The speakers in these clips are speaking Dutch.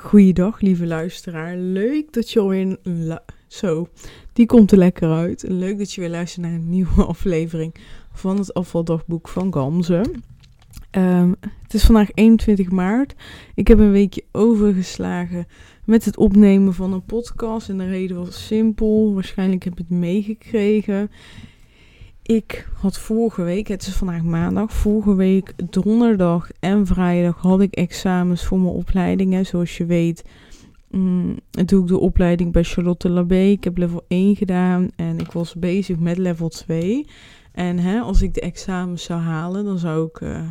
Goeiedag, lieve luisteraar. Leuk dat je alweer... Lu Zo, die komt er lekker uit. Leuk dat je weer luistert naar een nieuwe aflevering van het afvaldagboek van Gamze. Um, het is vandaag 21 maart. Ik heb een weekje overgeslagen met het opnemen van een podcast. En de reden was simpel. Waarschijnlijk heb je het meegekregen. Ik had vorige week, het is vandaag maandag, vorige week donderdag en vrijdag had ik examens voor mijn opleidingen. Zoals je weet mm, doe ik de opleiding bij Charlotte Labé. Ik heb level 1 gedaan en ik was bezig met level 2. En hè, als ik de examens zou halen, dan zou ik uh,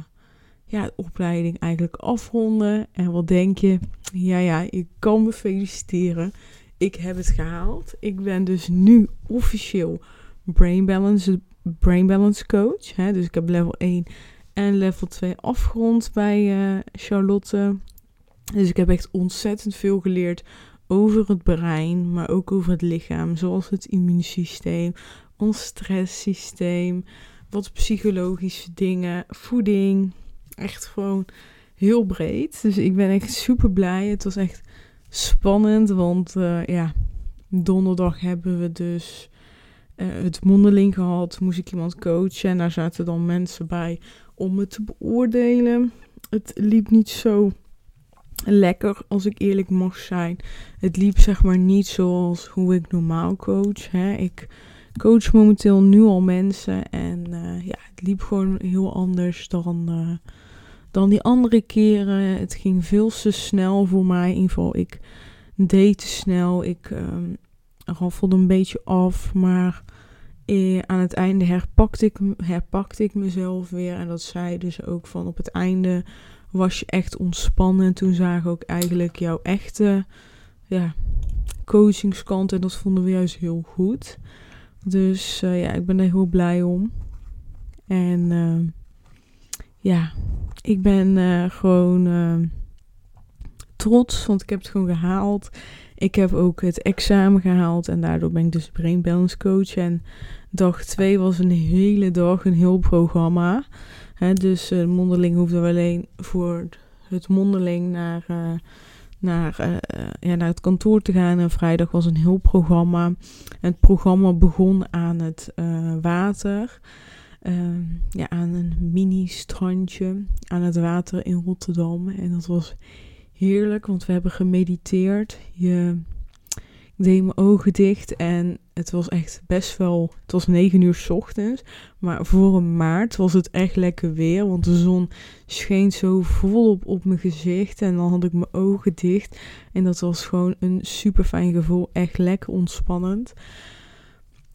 ja, de opleiding eigenlijk afronden. En wat denk je? Ja, ja, ik kan me feliciteren. Ik heb het gehaald. Ik ben dus nu officieel Brain Balance Brain Balance Coach. Hè? Dus ik heb level 1 en level 2 afgerond bij uh, Charlotte. Dus ik heb echt ontzettend veel geleerd over het brein, maar ook over het lichaam. Zoals het immuunsysteem, ons stresssysteem, wat psychologische dingen, voeding. Echt gewoon heel breed. Dus ik ben echt super blij. Het was echt spannend, want uh, ja, donderdag hebben we dus uh, het mondeling gehad, moest ik iemand coachen en daar zaten dan mensen bij om het te beoordelen. Het liep niet zo lekker, als ik eerlijk mag zijn. Het liep zeg maar niet zoals hoe ik normaal coach. Hè. Ik coach momenteel nu al mensen en uh, ja, het liep gewoon heel anders dan, uh, dan die andere keren. Het ging veel te snel voor mij. In ieder geval, ik deed te snel. Ik um, raffelde een beetje af, maar eh, aan het einde herpakte ik, herpakte ik mezelf weer. En dat zei dus ook van op het einde was je echt ontspannen. En toen zagen ook eigenlijk jouw echte ja, coachingskant. En dat vonden we juist heel goed. Dus uh, ja, ik ben er heel blij om. En uh, ja, ik ben uh, gewoon trots, want ik heb het gewoon gehaald. Ik heb ook het examen gehaald en daardoor ben ik dus brain balance coach. En dag 2 was een hele dag een heel programma. Dus uh, mondeling hoefde we alleen voor het mondeling naar, uh, naar, uh, ja, naar het kantoor te gaan. En vrijdag was een heel programma. Het programma begon aan het water. Ehm, ja, aan een mini-strandje aan het water in Rotterdam. En dat was heerlijk, want we hebben gemediteerd. Je ik deed mijn ogen dicht en het was echt best wel. Het was 9 uur s ochtends. Maar voor een maart was het echt lekker weer. Want de zon scheen zo volop op mijn gezicht. En dan had ik mijn ogen dicht. En dat was gewoon een super fijn gevoel. Echt lekker ontspannend.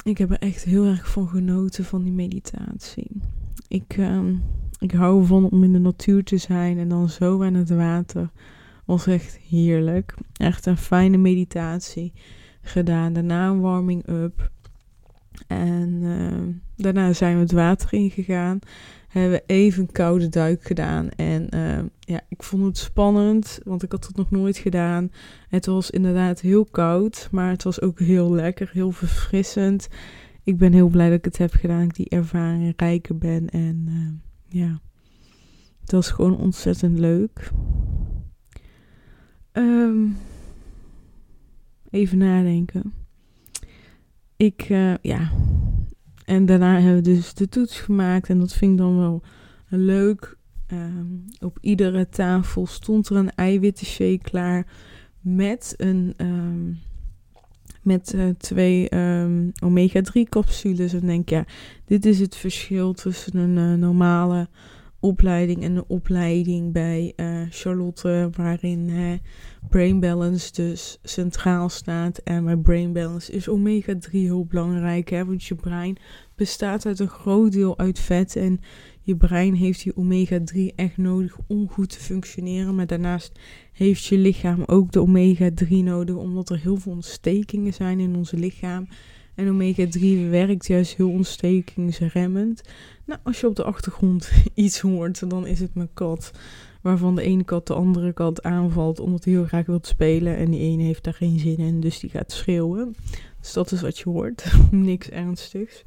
Ik heb er echt heel erg van genoten van die meditatie. Ik, uh, ik hou ervan om in de natuur te zijn en dan zo aan het water was echt heerlijk. Echt een fijne meditatie gedaan. Daarna een warming up. En uh, daarna zijn we het water ingegaan. Hebben even koude duik gedaan. En uh, ja, ik vond het spannend, want ik had het nog nooit gedaan. Het was inderdaad heel koud, maar het was ook heel lekker, heel verfrissend. Ik ben heel blij dat ik het heb gedaan, ik die ervaring rijker ben. En uh, ja, het was gewoon ontzettend leuk. Um, even nadenken. Ik, uh, ja. En daarna hebben we dus de toets gemaakt. En dat vind ik dan wel leuk. Um, op iedere tafel stond er een eiwittenshake klaar. Met een. Um, met uh, twee omega-3 capsules. En denk ja, dit is het verschil tussen een uh, normale opleiding en een opleiding bij uh, Charlotte, waarin uh, Brain Balance dus centraal staat. En bij Brain Balance is omega-3 heel belangrijk, hè, want je brein bestaat uit een groot deel uit vet en je brein heeft die omega-3 echt nodig om goed te functioneren. Maar daarnaast heeft je lichaam ook de omega-3 nodig, omdat er heel veel ontstekingen zijn in ons lichaam. En omega-3 werkt juist heel ontstekingsremmend. Nou, als je op de achtergrond iets hoort, dan is het mijn kat. Waarvan de ene kat de andere kat aanvalt omdat hij heel graag wil spelen. En die ene heeft daar geen zin in, dus die gaat schreeuwen. Dus dat is wat je hoort. Niks ernstigs.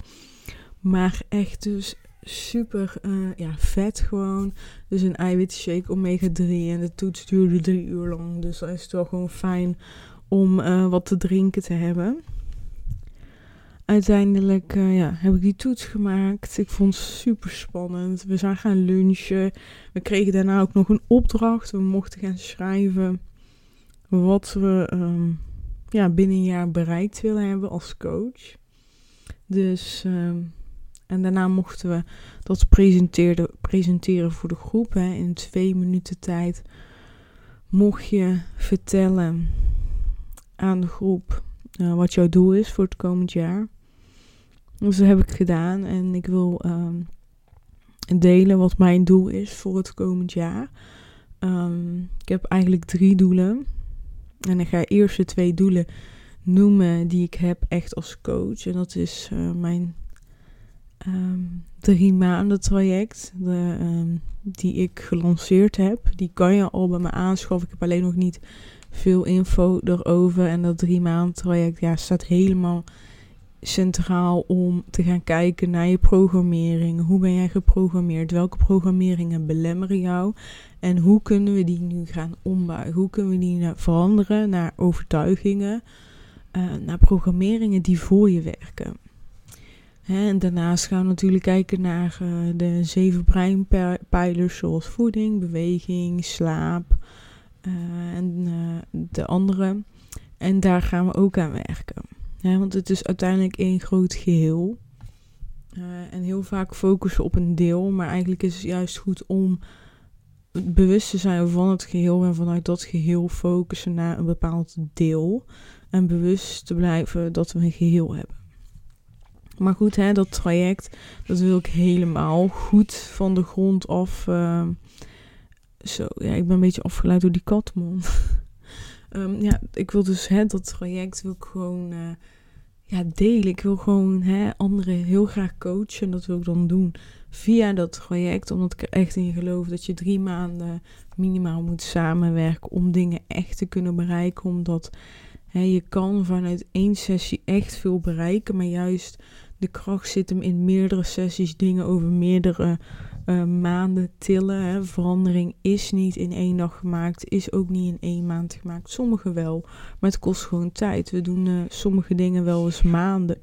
Maar echt dus super uh, ja, vet gewoon. Dus een eiwitshake omega 3 en de toets duurde drie uur lang. Dus dan is het wel gewoon fijn om uh, wat te drinken te hebben. Uiteindelijk uh, ja, heb ik die toets gemaakt. Ik vond het super spannend. We zijn gaan lunchen. We kregen daarna ook nog een opdracht. We mochten gaan schrijven wat we um, ja, binnen een jaar bereikt willen hebben als coach. Dus, um, en daarna mochten we dat presenteren voor de groep. Hè. In twee minuten tijd mocht je vertellen aan de groep uh, wat jouw doel is voor het komend jaar. Dus dat heb ik gedaan en ik wil um, delen wat mijn doel is voor het komend jaar. Um, ik heb eigenlijk drie doelen. En ik ga eerst de twee doelen noemen die ik heb echt als coach. En dat is uh, mijn um, drie maanden traject de, die ik gelanceerd heb. Die kan je al bij me aanschaffen. Ik heb alleen nog niet veel info erover. En dat drie maanden traject ja, staat helemaal centraal om te gaan kijken naar je programmering. Hoe ben jij geprogrammeerd? Welke programmeringen belemmeren jou? En hoe kunnen we die nu gaan ombouwen? Hoe kunnen we die veranderen naar overtuigingen, uh, naar programmeringen die voor je werken? Hè, en daarnaast gaan we natuurlijk kijken naar uh, de zeven breinpijlers zoals voeding, beweging, slaap uh, en de andere. En daar gaan we ook aan werken. Want het is uiteindelijk één groot geheel. Uh, en heel vaak focussen op een deel, maar eigenlijk is het juist goed om bewust te zijn van het geheel en vanuit dat geheel focussen naar een bepaald deel. En bewust te blijven dat we een geheel hebben. Maar goed, hè, dat traject, dat wil ik helemaal goed van de grond af. Uh, zo, ja, ik ben een beetje afgeleid door die katmon. um, ja, ik wil dus hè, dat traject wil ik gewoon uh, ja, delen. Ik wil gewoon hè, anderen heel graag coachen. En dat wil ik dan doen via dat traject. Omdat ik er echt in geloof dat je drie maanden minimaal moet samenwerken om dingen echt te kunnen bereiken. Omdat hè, je kan vanuit één sessie echt veel bereiken. Maar juist de kracht zit hem in meerdere sessies, dingen over meerdere uh, maanden tillen. Hè. Verandering is niet in één dag gemaakt, is ook niet in één maand gemaakt. Sommige wel, maar het kost gewoon tijd. We doen uh, sommige dingen wel eens maanden.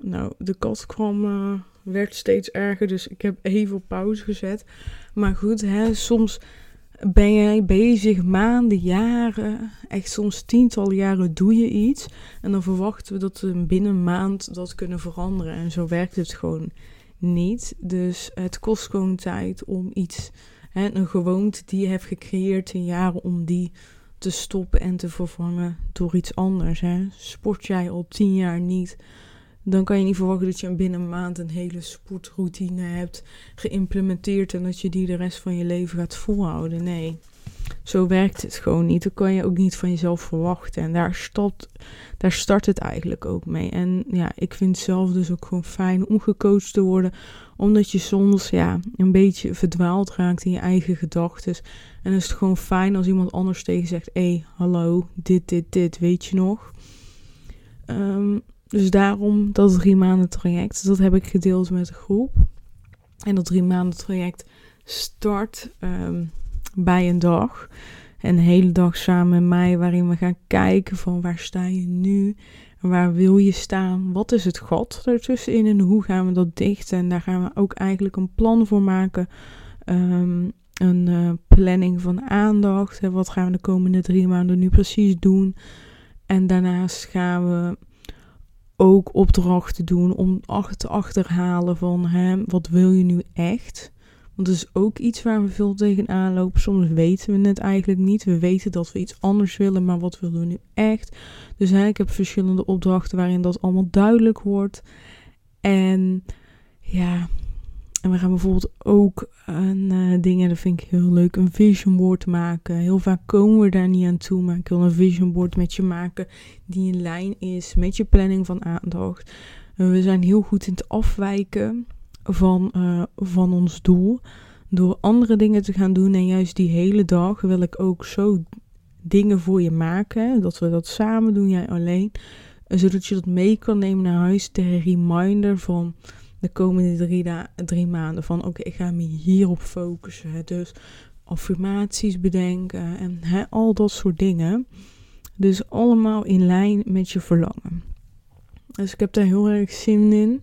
Nou, de kat kwam, uh, werd steeds erger, dus ik heb even op pauze gezet. Maar goed, hè, soms ben jij bezig maanden, jaren, echt soms tientallen jaren doe je iets. En dan verwachten we dat we binnen een maand dat kunnen veranderen. En zo werkt het gewoon niet. Dus het kost gewoon tijd om iets, hè, een gewoonte die je hebt gecreëerd in jaren, om die te stoppen en te vervangen door iets anders. Hè. Sport jij al tien jaar niet, dan kan je niet verwachten dat je binnen een maand een hele sportroutine hebt geïmplementeerd en dat je die de rest van je leven gaat volhouden. Nee, zo werkt het gewoon niet. Dat kan je ook niet van jezelf verwachten. En daar start, daar start het eigenlijk ook mee. En ja, ik vind het zelf dus ook gewoon fijn om gecoacht te worden. Omdat je soms ja, een beetje verdwaald raakt in je eigen gedachten. En dan is het gewoon fijn als iemand anders tegen zegt: hé, hey, hallo, dit, dit, dit, weet je nog? Um, dus daarom dat drie maanden traject. Dat heb ik gedeeld met de groep. En dat drie maanden traject start um, bij een dag. Een hele dag samen met mij, waarin we gaan kijken van waar sta je nu? Waar wil je staan? Wat is het gat ertussenin en hoe gaan we dat dichten? En daar gaan we ook eigenlijk een plan voor maken. Um, een uh, planning van aandacht. Wat gaan we de komende drie maanden nu precies doen? En daarnaast gaan we ook opdrachten doen om te achterhalen van hè, wat wil je nu echt? Want dat is ook iets waar we veel tegenaan lopen. Soms weten we het eigenlijk niet. We weten dat we iets anders willen, maar wat willen we nu echt? Dus hè, ik verschillende opdrachten waarin dat allemaal duidelijk wordt. En ja, en we gaan bijvoorbeeld ook uh, dingen, dat vind ik heel leuk, een vision board maken. Heel vaak komen we daar niet aan toe, maar ik wil een vision board met je maken die in lijn is met je planning van aandacht. we zijn heel goed in het afwijken van, uh, van ons doel. Door andere dingen te gaan doen en juist die hele dag wil ik ook zo dingen voor je maken. Dat we dat samen doen, jij alleen. Zodat je dat mee kan nemen naar huis ter reminder van de komende drie, drie maanden. Van oké, ik ga me hierop focussen. Dus affirmaties bedenken en hè, al dat soort dingen. Dus allemaal in lijn met je verlangen. Dus ik heb daar heel erg zin in.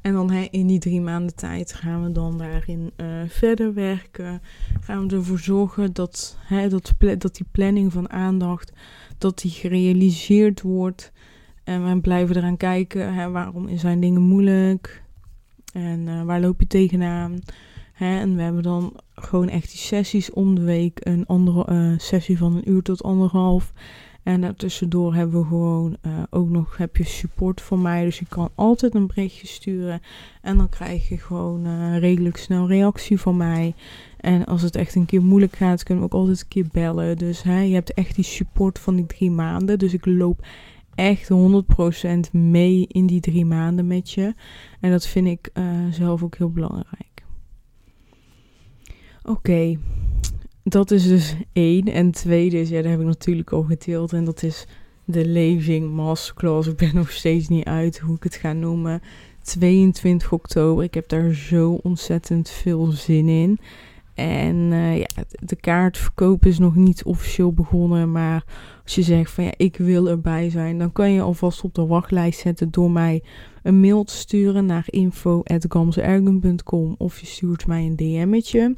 En dan hè, in die drie maanden tijd gaan we dan daarin uh, verder werken. Gaan we ervoor zorgen dat, hè, dat, dat die planning van aandacht dat die gerealiseerd wordt. En we blijven eraan kijken, hè, waarom zijn dingen moeilijk? En uh, waar loop je tegenaan? Hè, en we hebben dan gewoon echt die sessies om de week. Een andere uh, sessie van een uur tot anderhalf. En daartussendoor hebben we gewoon uh, ook nog heb je support van mij. Dus je kan altijd een berichtje sturen. En dan krijg je gewoon redelijk snel reactie van mij. En als het echt een keer moeilijk gaat, kunnen we ook altijd een keer bellen. Dus hè, je hebt echt die support van die drie maanden. Dus ik loop echt 100% mee in die drie maanden met je. En dat vind ik uh, zelf ook heel belangrijk. Oké, dat is dus één. En tweede is, ja, daar heb ik natuurlijk al gedeeld. En dat is de Leving Masterclass. Ik ben nog steeds niet uit hoe ik het ga noemen. 22 oktober. Ik heb daar zo ontzettend veel zin in. En uh, ja, de kaartverkoop is nog niet officieel begonnen. Maar als je zegt van ja, ik wil erbij zijn, dan kan je alvast op de wachtlijst zetten door mij een mail te sturen naar info.gamzeergen.com of je stuurt mij een DM'tje.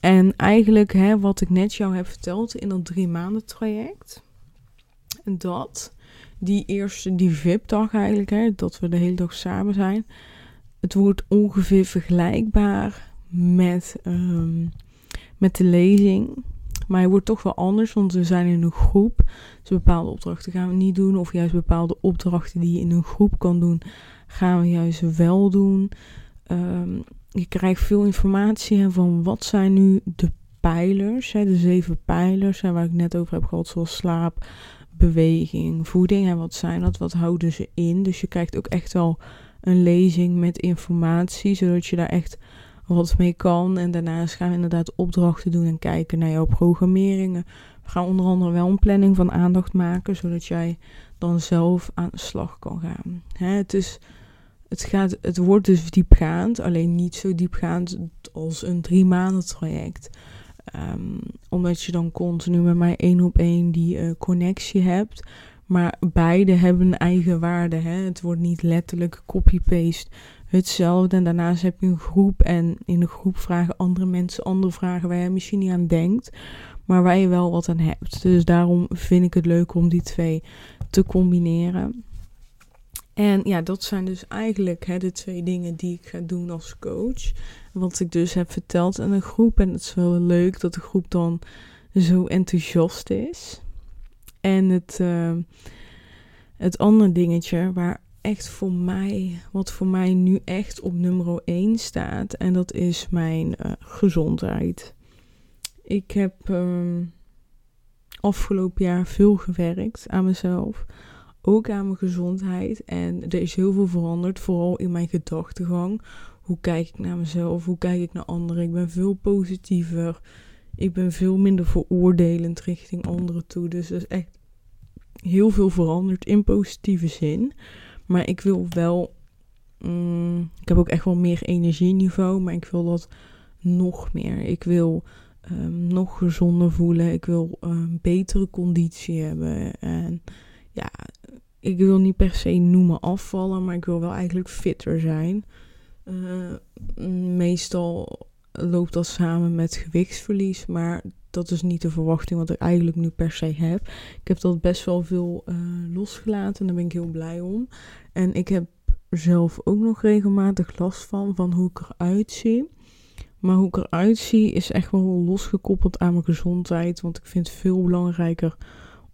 En eigenlijk, hè, wat ik net jou heb verteld in dat drie maanden traject, dat die eerste, die VIP-dag eigenlijk, hè, dat we de hele dag samen zijn, het wordt ongeveer vergelijkbaar met, um, met de lezing. Maar hij wordt toch wel anders, want we zijn in een groep. Dus bepaalde opdrachten gaan we niet doen. Of juist bepaalde opdrachten die je in een groep kan doen, gaan we juist wel doen. Um, je krijgt veel informatie van wat zijn nu de pijlers, hè, de zeven pijlers hè, waar ik net over heb gehad, zoals slaap, beweging, voeding. En wat zijn dat? Wat houden ze in? Dus je krijgt ook echt wel een lezing met informatie, zodat je daar echt wat mee kan. En daarnaast gaan we inderdaad opdrachten doen en kijken naar jouw programmeringen. We gaan onder andere wel een planning van aandacht maken, zodat jij dan zelf aan de slag kan gaan. Hè, het is het, gaat, het wordt dus diepgaand, alleen niet zo diepgaand als een drie maanden traject. Um, omdat je dan continu met mij één op één die uh, connectie hebt. Maar beide hebben een eigen waarde. Hè? Het wordt niet letterlijk copy-paste hetzelfde. En daarnaast heb je een groep. En in de groep vragen andere mensen andere vragen waar je misschien niet aan denkt. Maar waar je wel wat aan hebt. Dus daarom vind ik het leuk om die twee te combineren. En ja, dat zijn dus eigenlijk hè, de twee dingen die ik ga doen als coach. Wat ik dus heb verteld aan een groep. En het is wel leuk dat de groep dan zo enthousiast is. En het, uh, het andere dingetje waar echt voor mij, wat voor mij nu echt op nummer 1 staat. En dat is mijn uh, gezondheid. Ik heb uh, afgelopen jaar veel gewerkt aan mezelf ook aan mijn gezondheid. En er is heel veel veranderd, vooral in mijn gedachtegang. Hoe kijk ik naar mezelf? Hoe kijk ik naar anderen? Ik ben veel positiever. Ik ben veel minder veroordelend richting anderen toe. Dus er is echt heel veel veranderd in positieve zin. Maar ik wil wel. Mm, ik heb ook echt wel meer energieniveau, maar ik wil dat nog meer. Ik wil um, nog gezonder voelen. Ik wil ehm, betere conditie hebben. En ja, ik wil niet per se noemen afvallen, maar ik wil wel eigenlijk fitter zijn. Uh, meestal loopt dat samen met gewichtsverlies, maar dat is niet de verwachting wat ik eigenlijk nu per se heb. Ik heb dat best wel veel uh, losgelaten en daar ben ik heel blij om. En ik heb zelf ook nog regelmatig last van, van hoe ik eruit zie. Maar hoe ik eruit zie is echt wel losgekoppeld aan mijn gezondheid, want ik vind het veel belangrijker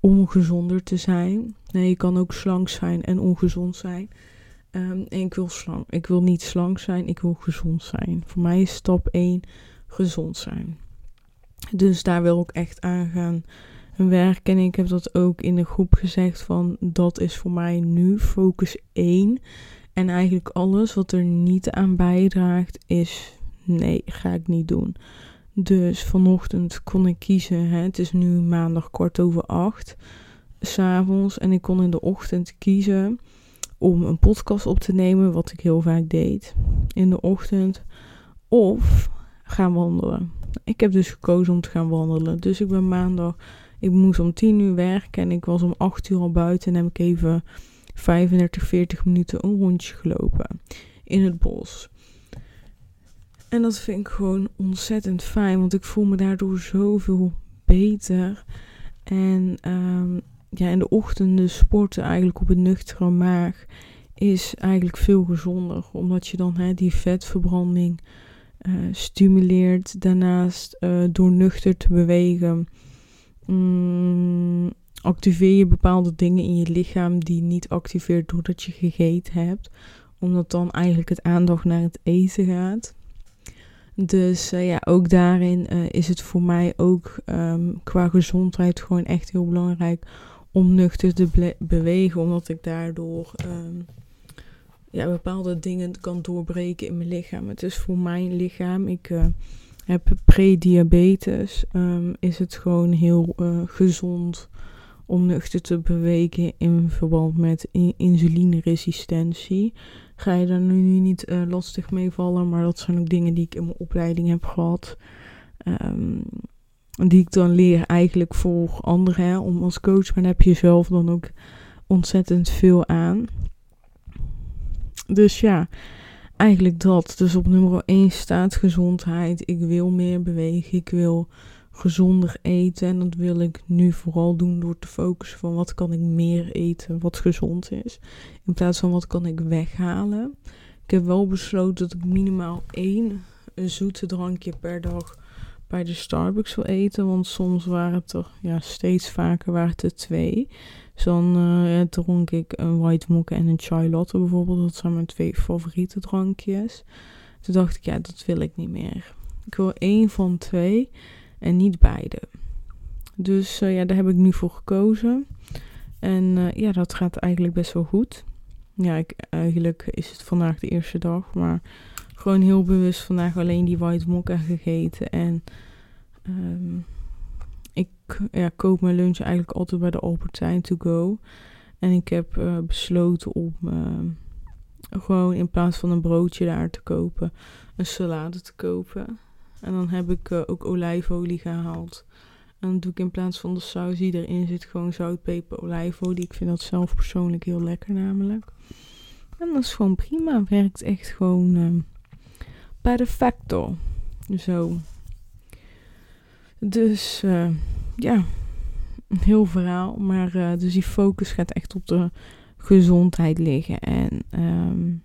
om gezonder te zijn. Nee, je kan ook slank zijn en ongezond zijn. Um, en ik wil slank. Ik wil niet slank zijn, ik wil gezond zijn. Voor mij is stap 1 gezond zijn. Dus daar wil ik echt aan gaan werken. En ik heb dat ook in de groep gezegd van dat is voor mij nu focus 1. En eigenlijk alles wat er niet aan bijdraagt is nee, ga ik niet doen. Dus vanochtend kon ik kiezen. Hè, het is nu maandag kwart over acht. S'avonds. En ik kon in de ochtend kiezen om een podcast op te nemen, wat ik heel vaak deed in de ochtend, of gaan wandelen. Ik heb dus gekozen om te gaan wandelen. Dus ik ben maandag, ik moest om 10 uur werken en ik was om 8 uur al buiten en heb ik even 35, 40 minuten een rondje gelopen in het bos. En dat vind ik gewoon ontzettend fijn, want ik voel me daardoor zoveel beter. En um, ja, in de ochtenden sporten eigenlijk op een nuchtere maag is eigenlijk veel gezonder. Omdat je dan hè, die vetverbranding uh, stimuleert. Daarnaast uh, door nuchter te bewegen mm, activeer je bepaalde dingen in je lichaam die niet activeert doordat je gegeten hebt. Omdat dan eigenlijk het aandacht naar het eten gaat. Dus uh, ja, ook daarin is het voor mij ook um, qua gezondheid gewoon echt heel belangrijk om nuchter te bewegen. Omdat ik daardoor um, ja, bepaalde dingen kan doorbreken in mijn lichaam. Het is voor mijn lichaam. Ik uh, heb prediabetes. Um, is het gewoon heel gezond om nuchter te bewegen in verband met insulineresistentie. Ga je daar nu niet uh, lastig mee vallen, maar dat zijn ook dingen die ik in mijn opleiding heb gehad. Um, die ik dan leer eigenlijk voor anderen. Om als coach, maar heb je zelf dan ook ontzettend veel aan. Dus ja, eigenlijk dat. Dus op nummer 1 staat gezondheid. Ik wil meer bewegen. Ik wil gezonder eten. En dat wil ik nu vooral doen door te focussen van wat kan ik meer eten wat gezond is. In plaats van wat kan ik weghalen. Ik heb wel besloten dat ik minimaal één zoete drankje per dag bij de Starbucks wil eten. Want soms waren het er, ja, steeds vaker waren het er twee. Dus dan uh, dronk ik een white mocha en een chai latte bijvoorbeeld. Dat zijn mijn twee favoriete drankjes. Toen dacht ik, ja, dat wil ik niet meer. Ik wil één van twee en niet beide. Dus uh, ja, daar heb ik nu voor gekozen. En uh, ja, dat gaat eigenlijk best wel goed. Ja, ik, eigenlijk is het vandaag de eerste dag, maar gewoon heel bewust vandaag alleen die white mocha gegeten. En um, ik ja, koop mijn lunch eigenlijk altijd bij de Albertijn to go. En ik heb uh, besloten om uh, gewoon in plaats van een broodje daar te kopen, een salade te kopen. En dan heb ik uh, ook olijfolie gehaald. En dan doe ik in plaats van de saus die erin zit, gewoon zout, peper, olijfolie. Ik vind dat zelf persoonlijk heel lekker namelijk. En dat is gewoon prima. Werkt echt gewoon uh, perfecto. Zo. Dus uh, ja, een heel verhaal. Maar uh, dus die focus gaat echt op de gezondheid liggen. En, um,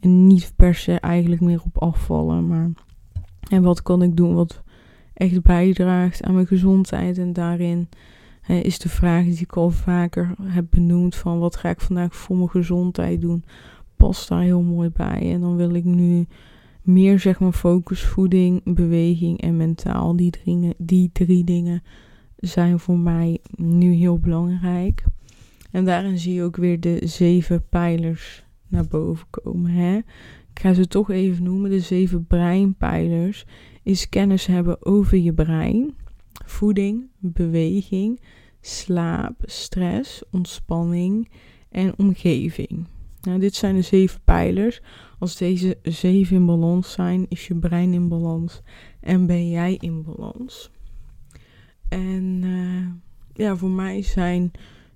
en niet per se eigenlijk meer op afvallen. Maar en wat kan ik doen wat echt bijdraagt aan mijn gezondheid? En daarin hè, is de vraag die ik al vaker heb benoemd: van wat ga ik vandaag voor mijn gezondheid doen? Past daar heel mooi bij. En dan wil ik nu meer zeg maar focus, voeding, beweging en mentaal. Die drie, die drie dingen zijn voor mij nu heel belangrijk. En daarin zie je ook weer de zeven pijlers naar boven komen. Hè? ik ga ze toch even noemen, de zeven breinpijlers, is kennis hebben over je brein, voeding, beweging, slaap, stress, ontspanning en omgeving. Nou, dit zijn de zeven pijlers. Als deze zeven in balans zijn, is je brein in balans en ben jij in balans. En uh, ja, voor mij zijn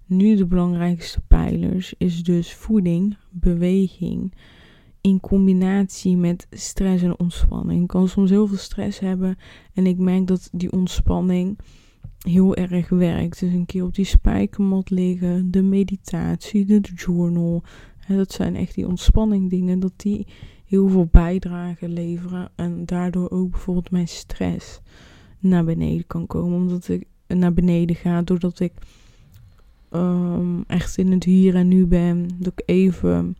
nu de belangrijkste pijlers is dus voeding, beweging, in combinatie met stress en ontspanning. Ik kan soms heel veel stress hebben en ik merk dat die ontspanning heel erg werkt. Dus een keer op die spijkermat liggen, de meditatie, de journal. Hè, dat zijn echt die ontspanning dingen, dat die heel veel bijdragen leveren. En daardoor ook bijvoorbeeld mijn stress naar beneden kan komen. Omdat ik naar beneden ga doordat ik um, echt in het hier en nu ben. Dat ik even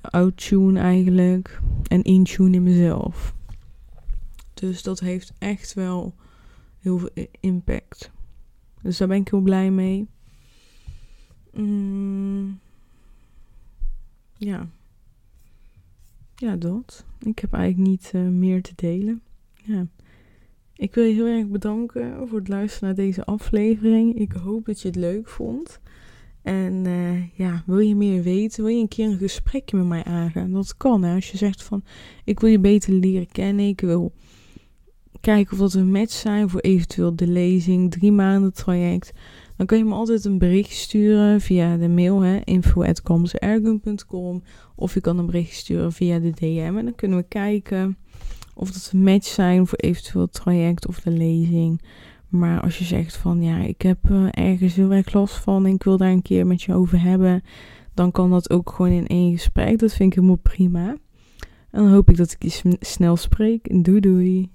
out-tune eigenlijk. En in-tune in mezelf. Dus dat heeft echt wel heel veel impact. Dus daar ben ik heel blij mee. Mm, ja. Ja, dat. Ik heb eigenlijk niet uh, meer te delen. Ja. Ik wil je heel erg bedanken voor het luisteren naar deze aflevering. Ik hoop dat je het leuk vond. En eh, ja, wil je meer weten? Wil je een keer een gesprekje met mij aangaan? Dat kan hè. Als je zegt van, ik wil je beter leren kennen. Ik wil kijken of dat een match zijn voor eventueel de lezing, drie maanden traject. Dan kun je me altijd een bericht sturen via de mail, hè. Of je kan een bericht sturen via de DM. En dan kunnen we kijken of dat een match zijn voor eventueel het traject of de lezing. Maar als je zegt van ja, ik heb uh, ergens heel erg last van en ik wil daar een keer met je over hebben, dan kan dat ook gewoon in één gesprek. Dat vind ik helemaal prima. En dan hoop ik dat ik je snel spreek. Doei doei.